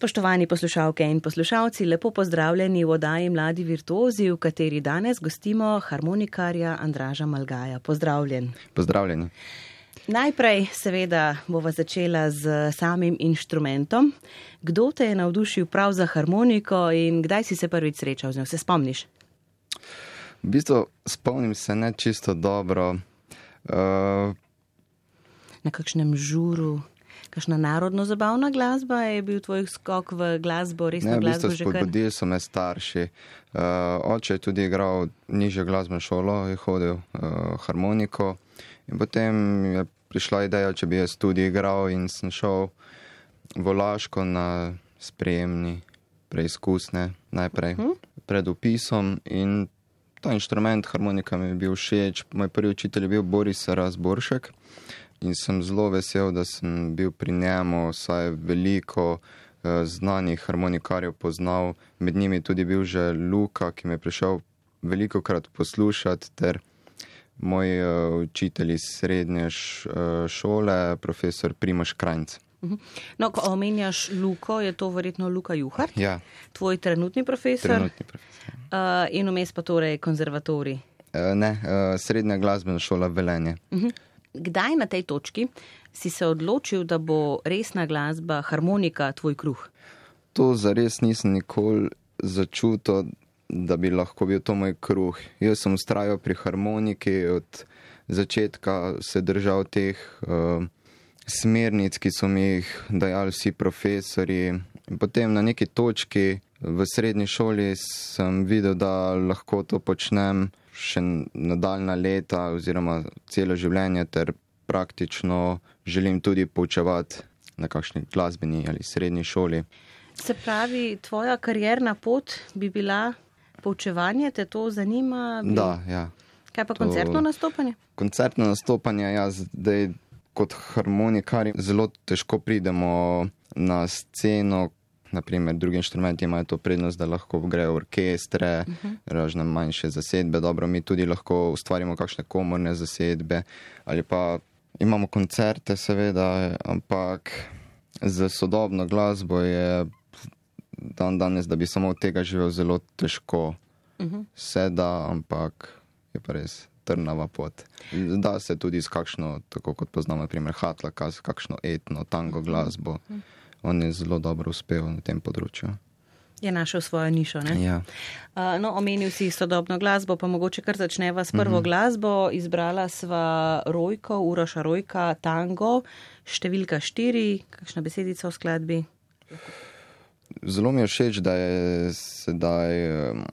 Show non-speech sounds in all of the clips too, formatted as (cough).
Spoštovani poslušalke in poslušalci, lepo pozdravljeni v oddaji Mladi virtuozi, v kateri danes gostimo harmonikarja Andraža Malgaja. Pozdravljen. Pozdravljeni. Najprej, seveda, bova začela z samim inštrumentom. Kdo te je navdušil prav za harmoniko in kdaj si se prvič srečal z njo? Se spomniš? V bistvu spomnim se ne čisto dobro. Uh, Na kakšnem žuru? Kakšna narodno zabavna glasba je bil tvoj skok v glasbo, res ne, na v bistvu glasbo že kar? spodbudili so me starši. Uh, oče je tudi igral nižjo glasbeno šolo, je hodil uh, harmoniko. In potem je prišla ideja, če bi jaz tudi igral in sem šel v Laško na sprejemni preizkusne najprej Mhm. pred upisom in ta inštrument harmonika mi je bil všeč. Moj prvi učitelj je bil Boris Razboršek in sem zelo vesel, da sem bil pri njemu, saj veliko eh, znanih harmonikarjev poznal, med njimi tudi bil že Luka, ki me je prišel veliko krat poslušati, ter moj uh, učitelj iz srednje š, uh, šole, profesor Primoš Krajnc. No, ko omenjaš Luko, je to verjetno Luka Juhar, Ja, tvoj trenutni profesor trenutni profesor. uh, in vmes pa torej konzervatorij. Uh, ne, uh, srednja glasbena šola Velenje. Kdaj na tej točki si se odločil, da bo resna glasba, harmonika tvoj kruh? To zares nisem nikoli začutil, da bi lahko bil to moj kruh. Jaz sem ustrajal pri harmoniki, od začetka se držal teh uh, smernic, ki so mi jih dajali vsi profesori. Potem na neki točki v srednji šoli sem videl, da lahko to počnem še nadaljna leta oziroma celo življenje, ter praktično želim tudi poučevati na kakšni glasbeni ali srednji šoli. Se pravi, tvoja karjerna pot bi bila poučevanje, te to zanima? Bi... Da, ja. Kaj pa to- koncertno nastopanje? koncertno nastopanje, ja, zdaj kot harmonikari zelo težko pridemo na sceno. Naprimer, drugi inštrumenti imajo to prednost, da lahko grejo orkestre, uh -huh. razne manjše zasedbe. Dobro, mi tudi lahko ustvarimo kakšne komorne zasedbe ali pa imamo koncerte, seveda, ampak za sodobno glasbo je dan danes, da bi samo od tega živel, zelo težko. Uh -huh. Vse da, ampak je pa res trnava pot. Da se tudi s kakšno, tako kot poznamo, naprimer Hatlaka, s kakšno etno, tango glasbo. On je zelo dobro uspel na tem področju. Je našel svojo nišo. Ne? Ja. Uh, no, omenil si sodobno glasbo, pa mogoče kar začneva s prvo uh -huh. glasbo. Izbrala sva Rojko, Uroša Rojka, tango, številka štiri, kakšna besedica v skladbi. Zelo mi je všeč, da je sedaj um,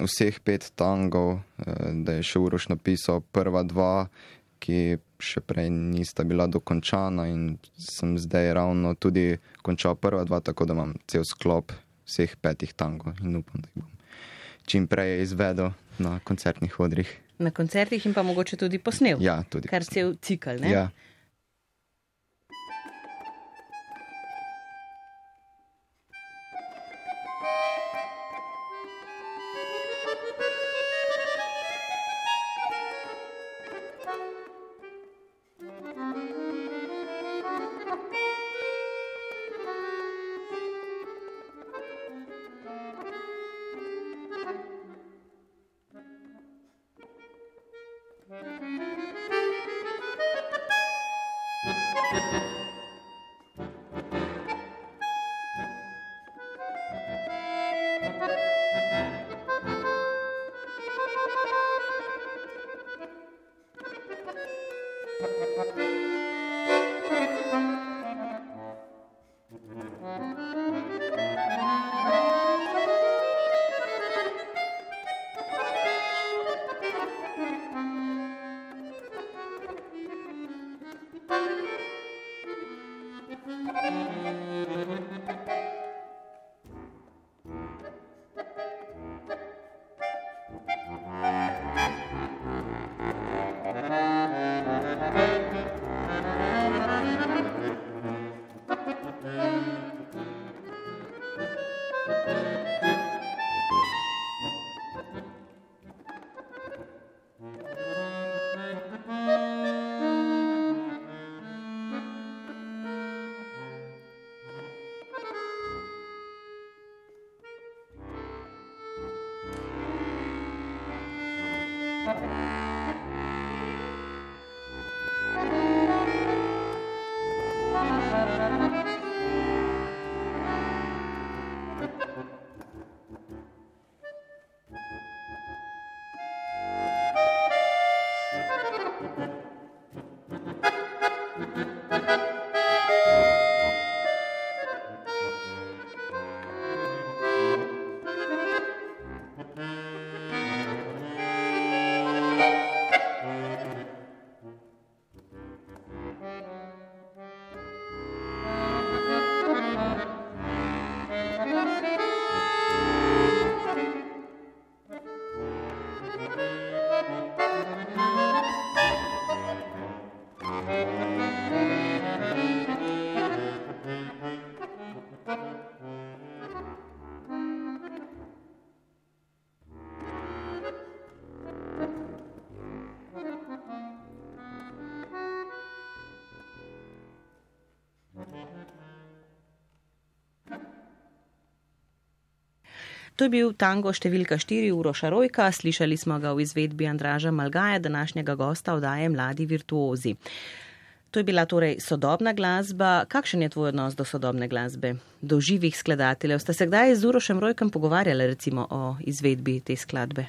vseh pet tangov, eh, da je še Uroš napisal prva dva, ki še prej nista bila dokončana in sem zdaj ravno tudi končal prva dva, tako da imam cel sklop vseh petih tangov in upam, da jih bom čim prej izvedel na koncertnih odrih. Na koncertih in pa mogoče tudi posnel. Ja, tudi. Kar cel cikl, ne? Ja. Thank you. Música To je bil tango številka 4 Uroša Rojka, slišali smo ga v izvedbi Andraža Malgaja, današnjega gosta vdaje Mladi virtuozi. To je bila torej sodobna glasba. Kakšen je tvoj odnos do sodobne glasbe, do živih skladateljev? Ste se kdaj z Urošem Rojkom pogovarjali recimo o izvedbi te skladbe?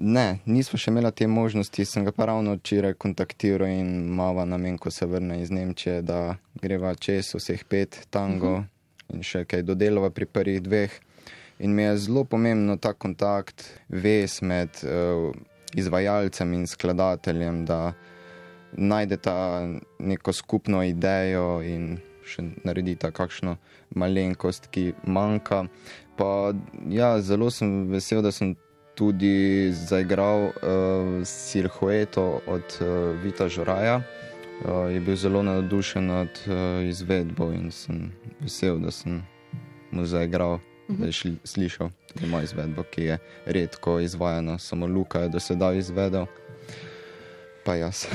Ne, nismo še imeli te možnosti, sem ga pa ravno včeraj kontaktiral in mava namen, ko se vrne iz Nemčije, da greva čez vseh pet tango uh -huh. in še kaj dodelava pri prvih dveh. In mi je zelo pomembno ta kontakt, vez med uh, izvajalcem in skladateljem, da najdeta neko skupno idejo in še naredita kakšno malenkost, ki manjka. Pa ja, zelo sem vesel, da sem tudi zaigral uh, Silhueto od uh, Vita Žoraja. Uh, je bil zelo navdušen nad uh, izvedbo in sem vesel, da sem mu zaigral, uh -huh. da je šli, slišal mojo izvedbo, ki je redko izvajana, samo Luka je do sedaj izvedel, pa jaz.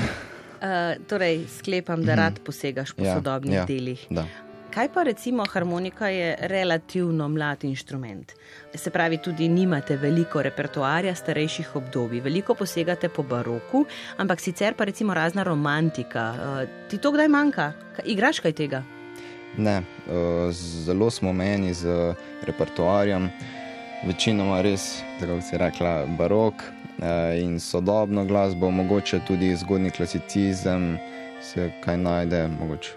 Uh, torej, sklepam, da rad posegaš po ja, sodobnih ja, delih. Da. Kaj pa recimo harmonika je relativno mlad inštrument? Se pravi, tudi nimate veliko repertoarja starejših obdobij, veliko posegate po baroku, ampak sicer pa recimo razna romantika. Ti to kdaj manjka? Igraš kaj tega? Ne, zelo smo meni z repertoarjem, večinoma res, tako si rekla, barok in sodobno glasbo, mogoče tudi zgodni klasicizem, se kaj najde, mogoče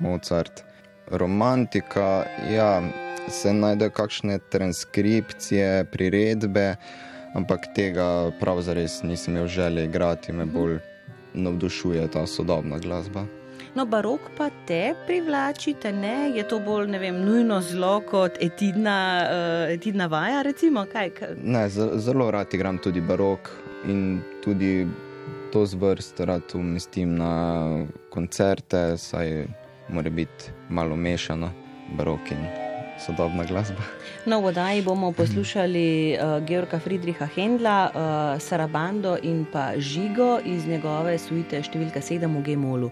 Mozart. Romantika, ja, se najde kakšne transkripcije, priredbe, ampak tega pravzaprav nisem imel želje igrati, me bolj navdušuje ta sodobna glasba. No, barok pa te privlači, ne, je to bolj ne vem, nujno zelo kot etidna, uh, etidna vaja. Recimo, kaj, kaj? Ne, zelo rad igram tudi barok in tudi to zvrst rad umestim na koncerte, saj mora biti malo mešano, barok in sodobna glasba. No, v oddaji bomo poslušali uh, Georga Friedricha Hendla, uh, Sarabando in pa Žigo iz njegove suite številka 7 v Gemolu.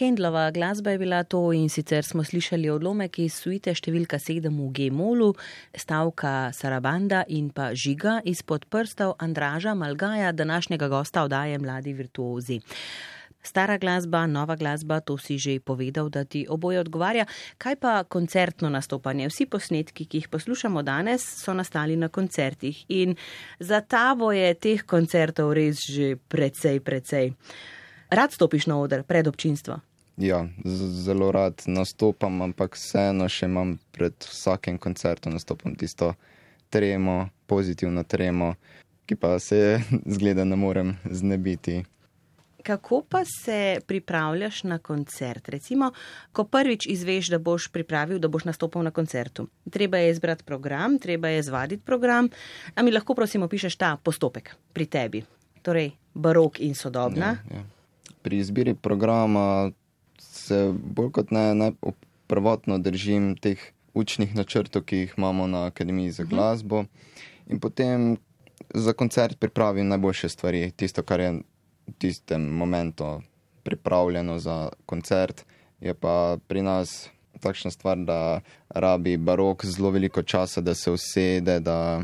Hendlova glasba je bila to in sicer smo slišali odlomek iz suite številka 7 v G-molu, stavka Sarabanda in pa Žiga izpod prstov Andraža Malgaja, današnjega gosta odaje Mladi virtuozi. Stara glasba, nova glasba, to si že povedal, da ti oboje odgovarja. Kaj pa koncertno nastopanje? Vsi posnetki, ki jih poslušamo danes, so nastali na koncertih in za tabo je teh koncertov res že precej, precej. Rad stopiš na oder pred občinstvo? Ja, zelo rad nastopam, ampak vseeno še imam pred vsakim koncertom nastopam tisto tremo, pozitivno tremo, ki pa se (laughs) zgleda ne morem znebiti. Kako pa se pripravljaš na koncert? Recimo, ko prvič izveš, da boš pripravil, da boš nastopil na koncertu. Treba je izbrati program, treba je zvaditi program. A mi lahko, prosim, opišeš ta postopek pri tebi? Torej, barok in sodobna. Ja, ja. Pri izbiri programa se bolj kot ne, ne prvotno držim teh učnih načrtov, ki jih imamo na Akademiji za mhm. glasbo. In potem za koncert pripravim najboljše stvari, tisto, kar je v tistem momentu pripravljeno za koncert. Je pa pri nas takšna stvar, da rabi barok zelo veliko časa, da se usede, da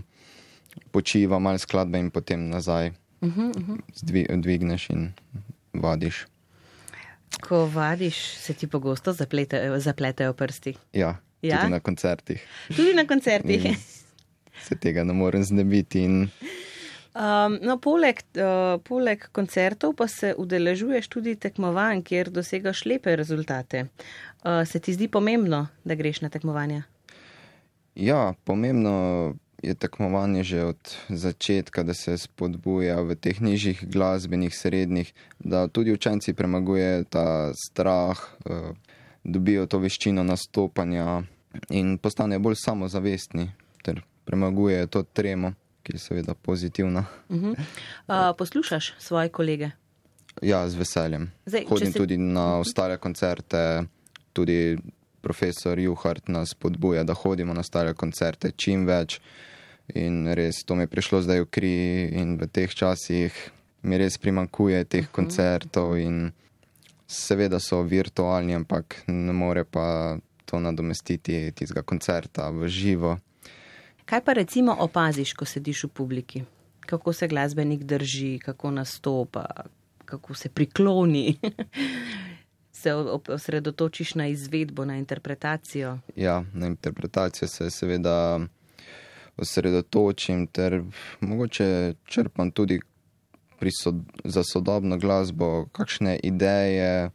počiva malo skladbe in potem nazaj uh -huh, uh -huh. dvigneš in vadiš. Ko vadiš, se ti pogosto zapletajo, zapletajo prsti. Ja, ja, tudi na koncertih. Tudi na koncertih. se tega ne morem znebiti. In... Um, no, poleg, uh, poleg koncertov pa se udeležuješ tudi tekmovanj, kjer dosegaš lepe rezultate. Uh, se ti zdi pomembno, da greš na tekmovanja? Ja, pomembno je tekmovanje že od začetka, da se spodbuja v teh nižjih glasbenih, srednjih, da tudi učenci premagujejo ta strah, uh, dobijo to veščino nastopanja in postanejo bolj samozavestni ter premagujejo to tremo ki je seveda pozitivna. Uh -huh. uh, poslušaš svoje kolege? Ja, z veseljem. Zdaj, Hodim se... tudi na mhm. ostale koncerte, tudi profesor Juhart nas podbuja, da hodimo na ostale koncerte čim več. In res to mi je prišlo zdaj v kri, in v teh časih mi res primankuje teh uh -huh. koncertov. Seveda so virtualni, ampak ne more pa to nadomestiti tistega koncerta v živo. Kaj pa recimo opaziš, ko sediš v publiki? Kako se glasbenik drži, kako nastopa, kako se prikloni? (laughs) se osredotočiš na izvedbo, na interpretacijo? Ja, na interpretacijo se seveda osredotočim, ter mogoče črpam tudi sod za sodobno glasbo, kakšne ideje, eh,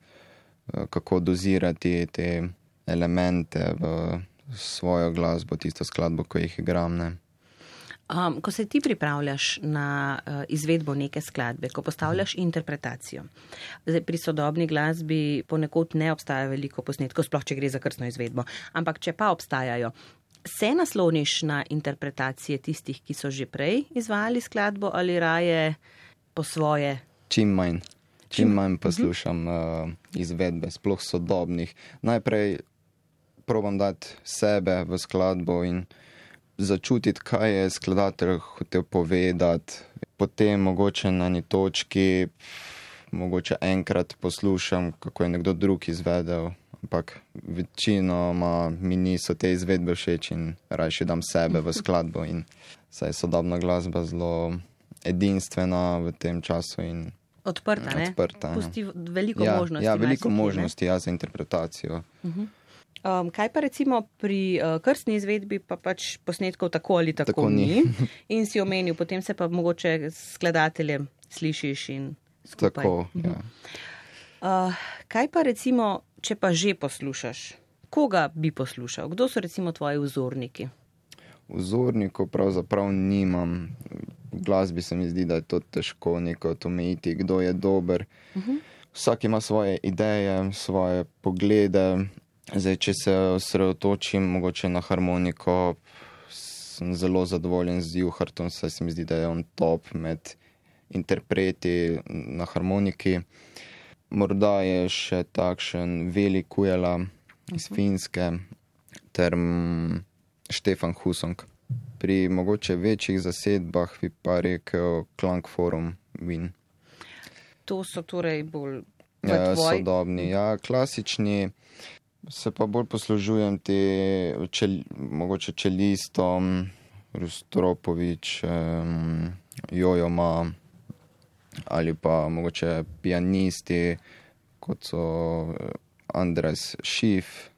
kako dozirati te elemente v svojo glasbo, tisto skladbo, ko jih igram. Um, ko se ti pripravljaš na uh, izvedbo neke skladbe, ko postavljaš interpretacijo, zdaj, pri sodobni glasbi ponekod ne obstaja veliko posnetkov, sploh če gre za krstno izvedbo, ampak če pa obstajajo, se nasloniš na interpretacije tistih, ki so že prej izvajali skladbo ali raje po svoje? Čim manj. Čim manj poslušam uh, izvedbe, sploh sodobnih. Najprej probam dati sebe v skladbo in začutiti, kaj je skladatelj hotel povedati. Potem mogoče na neki točki, mogoče enkrat poslušam, kako je nekdo drug izvedel. Ampak večinoma mi niso te izvedbe všeč in raje dam sebe v skladbo. Saj je sodobna glasba zelo edinstvena v tem času. Odprta, ne? Odprta. Pusti veliko ja, možnosti. Ja, veliko možnosti ja, za interpretacijo. Uh mhm. -huh. Um, kaj pa recimo pri uh, krstni izvedbi, pa pač posnetkov tako ali tako, tako ni. (laughs) in si omenil, potem se pa mogoče s skladateljem slišiš in skupaj. Tako, ja. uh, kaj pa recimo, če pa že poslušaš, koga bi poslušal? Kdo so recimo tvoji vzorniki? Vzornikov pravzaprav nimam. V glasbi se mi zdi, da je to težko neko omejiti, kdo je dober. Uh mhm. -huh. Vsak ima svoje ideje, svoje poglede. Zdaj, če se osredotočim mogoče na harmoniko, sem zelo zadovoljen z Juhartom, saj se mi zdi, da je on top med interpreti na harmoniki. Morda je še takšen velik ujela iz mhm. Finske ter Štefan Husong. Pri mogoče večjih zasedbah bi pa rekel Klang Forum Win. To so torej bolj Ja, tvoj- sodobni, ja, klasični. Se pa bolj poslužujem te, čel, mogoče čelistom, Rustropovič, um, Jojoma ali pa mogoče pianisti, kot so eh, Andres Šif,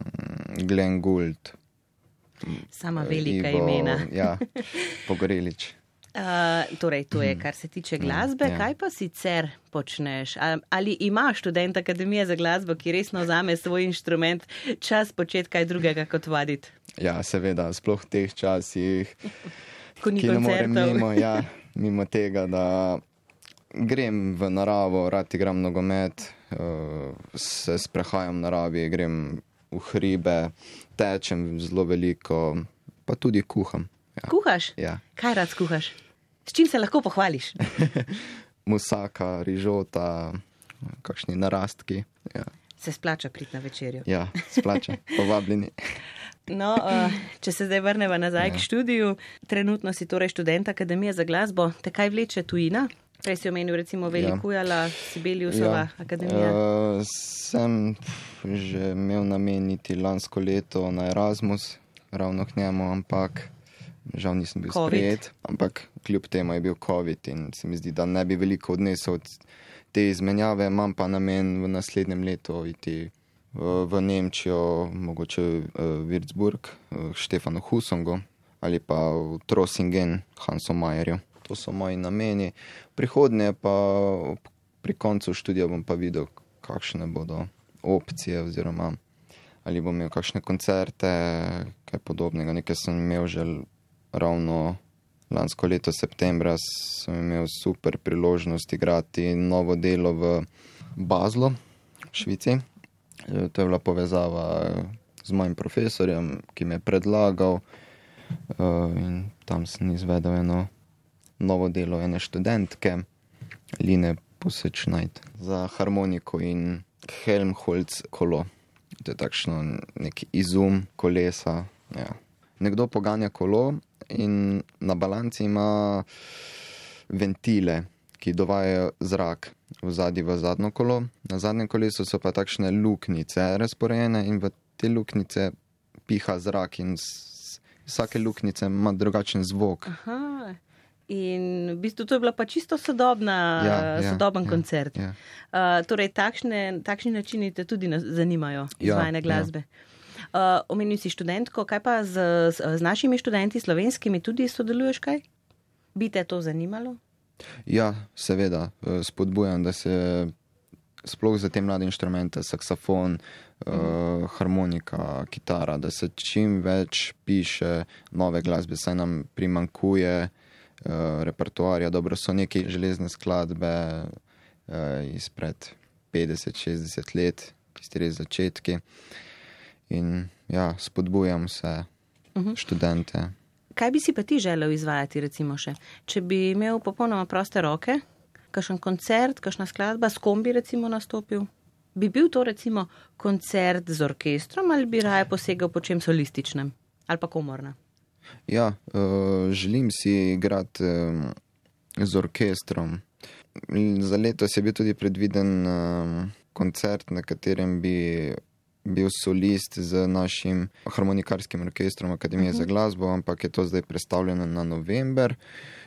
mm, Glenn Gould. Sama velika Ivo, imena. Ja, (laughs) Pogorelič. Uh, torej, to je, kar se tiče glasbe. ja. Kaj pa sicer počneš? Ali imaš študent Akademije za glasbo, ki resno vzame svoj inštrument, čas početi kaj drugega kot vaditi? Ja, seveda, sploh v teh časih. Ko ni koncertov. mimo, ja, mimo tega, da grem v naravo, rad igram nogomet, uh, se sprehajam v naravi, grem v hribe, tečem zelo veliko, pa tudi kuham. Ja. Kuhaš? Ja. Kaj rad kuhaš? S čim se lahko pohvališ? (laughs) Musaka, rižota, kakšni narastki. Ja, Se splača priti na večerjo. ja splača, (laughs) povabljeni. No, uh, če se zdaj vrnemo nazaj ja. k študiju, trenutno si torej študent Akademije za glasbo, te kaj vleče tujina? Prej si omenil recimo Velikujala, ja. Sibeliusova ja. akademija. Uh, sem že imel nameniti lansko leto na Erasmus, ravno k njemu, ampak žal nisem bil Covid. sprejet. Ampak kljub temu je bil COVID in se mi zdi, da ne bi veliko odnesel od te izmenjave, imam pa namen v naslednjem letu iti v, v Nemčijo, mogoče v Würzburg, k Štefanu Husongu ali pa v Trossingen, Hansu Majerju. To so moji nameni. Prihodnje pa pri koncu študija bom pa videl, kakšne bodo opcije oziroma ali bom imel kakšne koncerte, kaj podobnega. Nekaj sem imel že l- ravno lansko leto septembra, sem imel super priložnost igrati novo delo v Bazlu, v Švici. E, To je bila povezava e, z mojim profesorjem, ki me je predlagal e, in tam sem izvedel eno novo delo ene študentke, Line Posečnajt, za harmoniko in Helmholtz kolo. To je takšno nek izum kolesa. Ja. Nekdo poganja kolo in na balanci ima ventile, ki dovajajo zrak v zadnji v zadnjo kolo. Na zadnjem kolesu so pa takšne luknjice razporejene in v te luknjice piha zrak in vsake luknjice ima drugačen zvok. Aha. In v bistvu to je bila pa čisto sodobna, Ja, ja, ja, sodoben ja, koncert. ja. Uh, torej, takšne, takšni načini te tudi zanimajo, Ja, izvajanje ja. Uh, omenil si študentko, kaj pa z, z, z našimi študenti, slovenskimi, tudi sodeluješ kaj? Bi te to zanimalo? Ja, seveda, eh, spodbujam, da se sploh za te mlade inštrumente, saksofon, uh, harmonika, kitara, da se čim več piše nove glasbe, saj nam primankuje uh, repertoarja. Dobro, so neke železne skladbe uh, izpred 50-60 let, ki ste res začetki. In ja, spodbujam vse uh -huh. študente. Kaj bi si pa ti želel izvajati, recimo še? Če bi imel popolnoma proste roke, kakšen koncert, kakšna skladba, s kom bi recimo nastopil? Bi bil to recimo koncert z orkestrom ali bi raje posegel po čem solističnem ali pa komorna? Ja, uh, želim si igrati um, z orkestrom. Za letos je bil tudi predviden um, koncert, na katerem bi bil solist z našim harmonikarskim orkestrom Akademije uh -huh. za glasbo, ampak je to zdaj predstavljeno na november.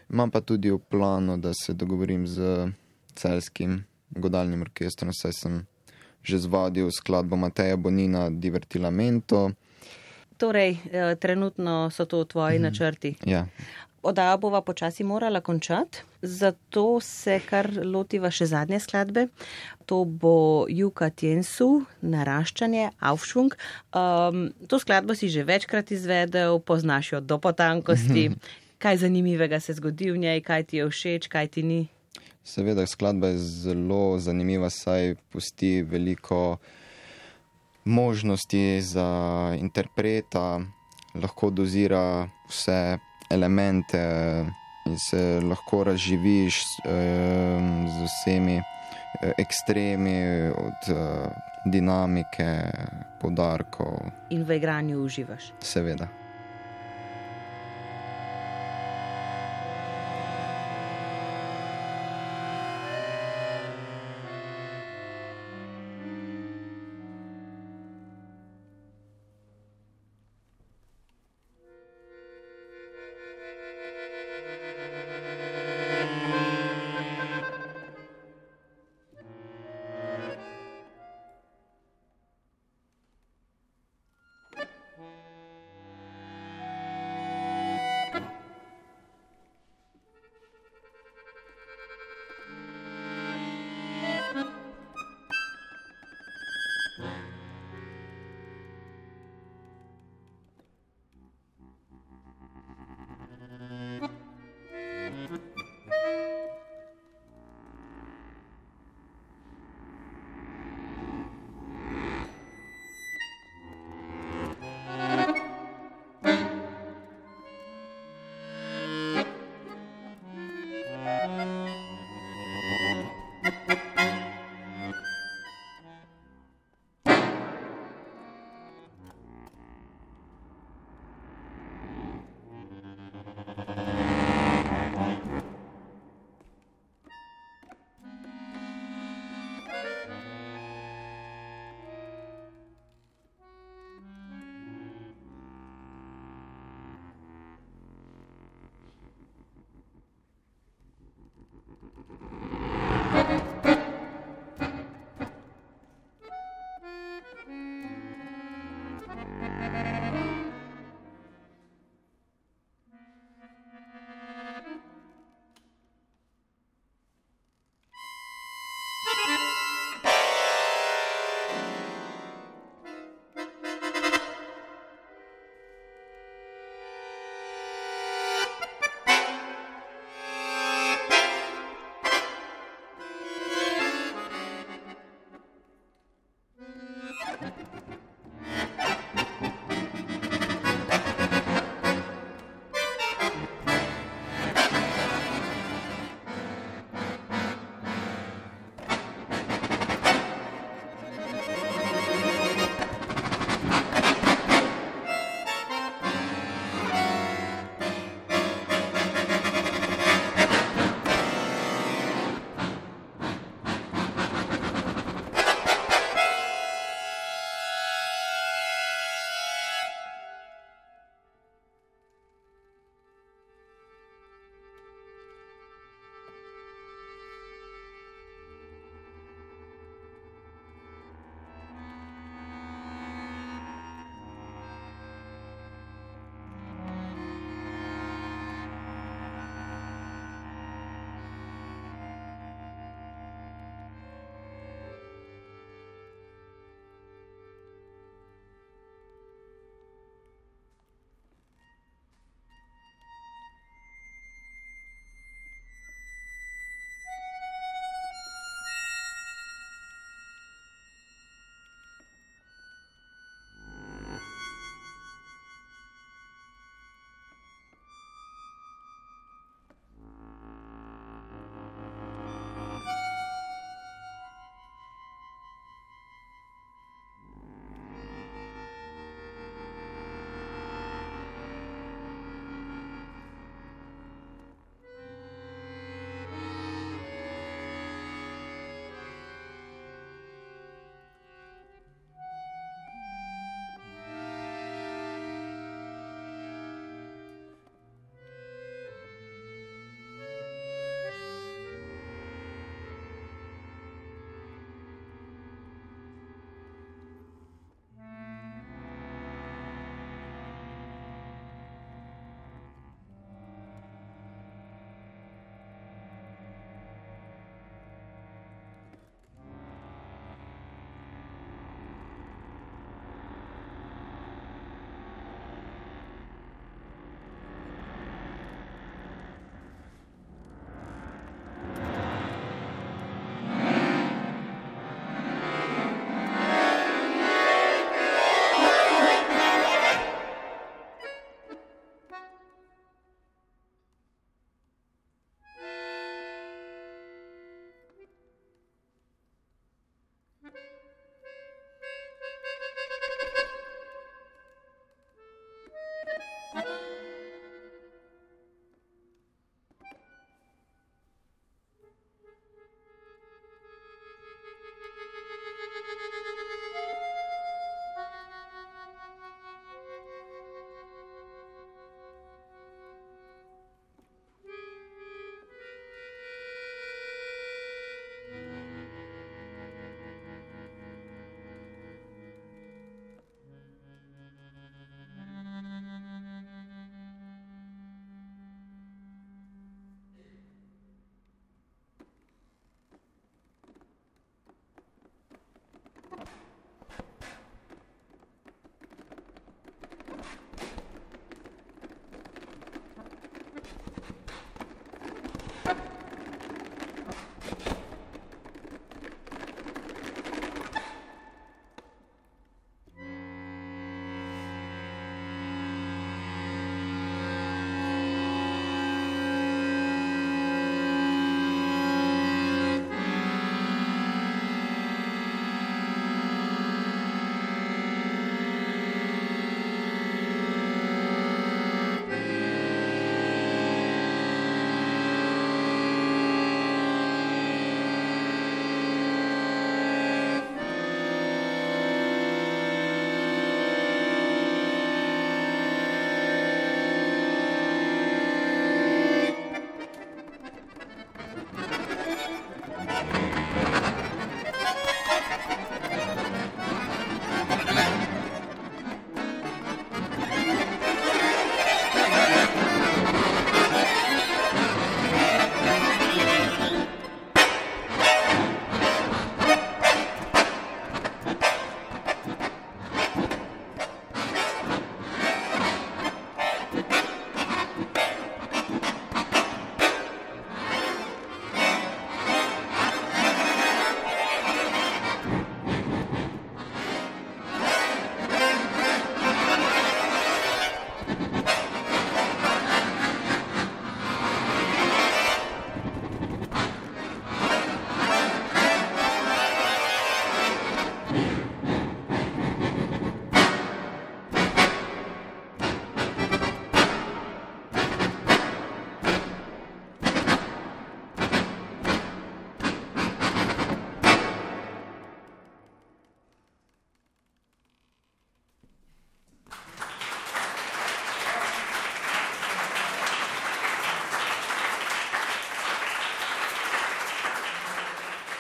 Imam pa tudi v planu, da se dogovorim z celskim godalnim orkestrom, saj sem že zvadil skladbo Mateja Bonina Divertilamento. Torej, eh, trenutno so to tvoji Mhm. načrti. Ja, Odaja bova počasi morala končati, zato se kar lotiva še zadnje skladbe. To bo Juka Tjensu, naraščanje, Aufschwung. Um, to skladbo si že večkrat izvedel, poznaš jo do potankosti. Kaj zanimivega se zgodi v njej, kaj ti je všeč, kaj ti ni. Seveda, skladba je zelo zanimiva, saj pusti veliko možnosti za interpreta, lahko dozira vse elemente in se lahko razživiš um, z vsemi eh, ekstremi, od uh, dinamike, podarkov, In v igranju uživaš. seveda.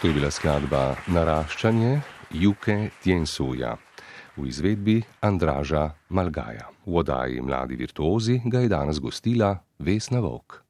To je bila skladba Naraščanje Juke Tjensuja v izvedbi Andraža Malgaja. V oddaji Mladi virtuozi ga je danes gostila Vesna Vok.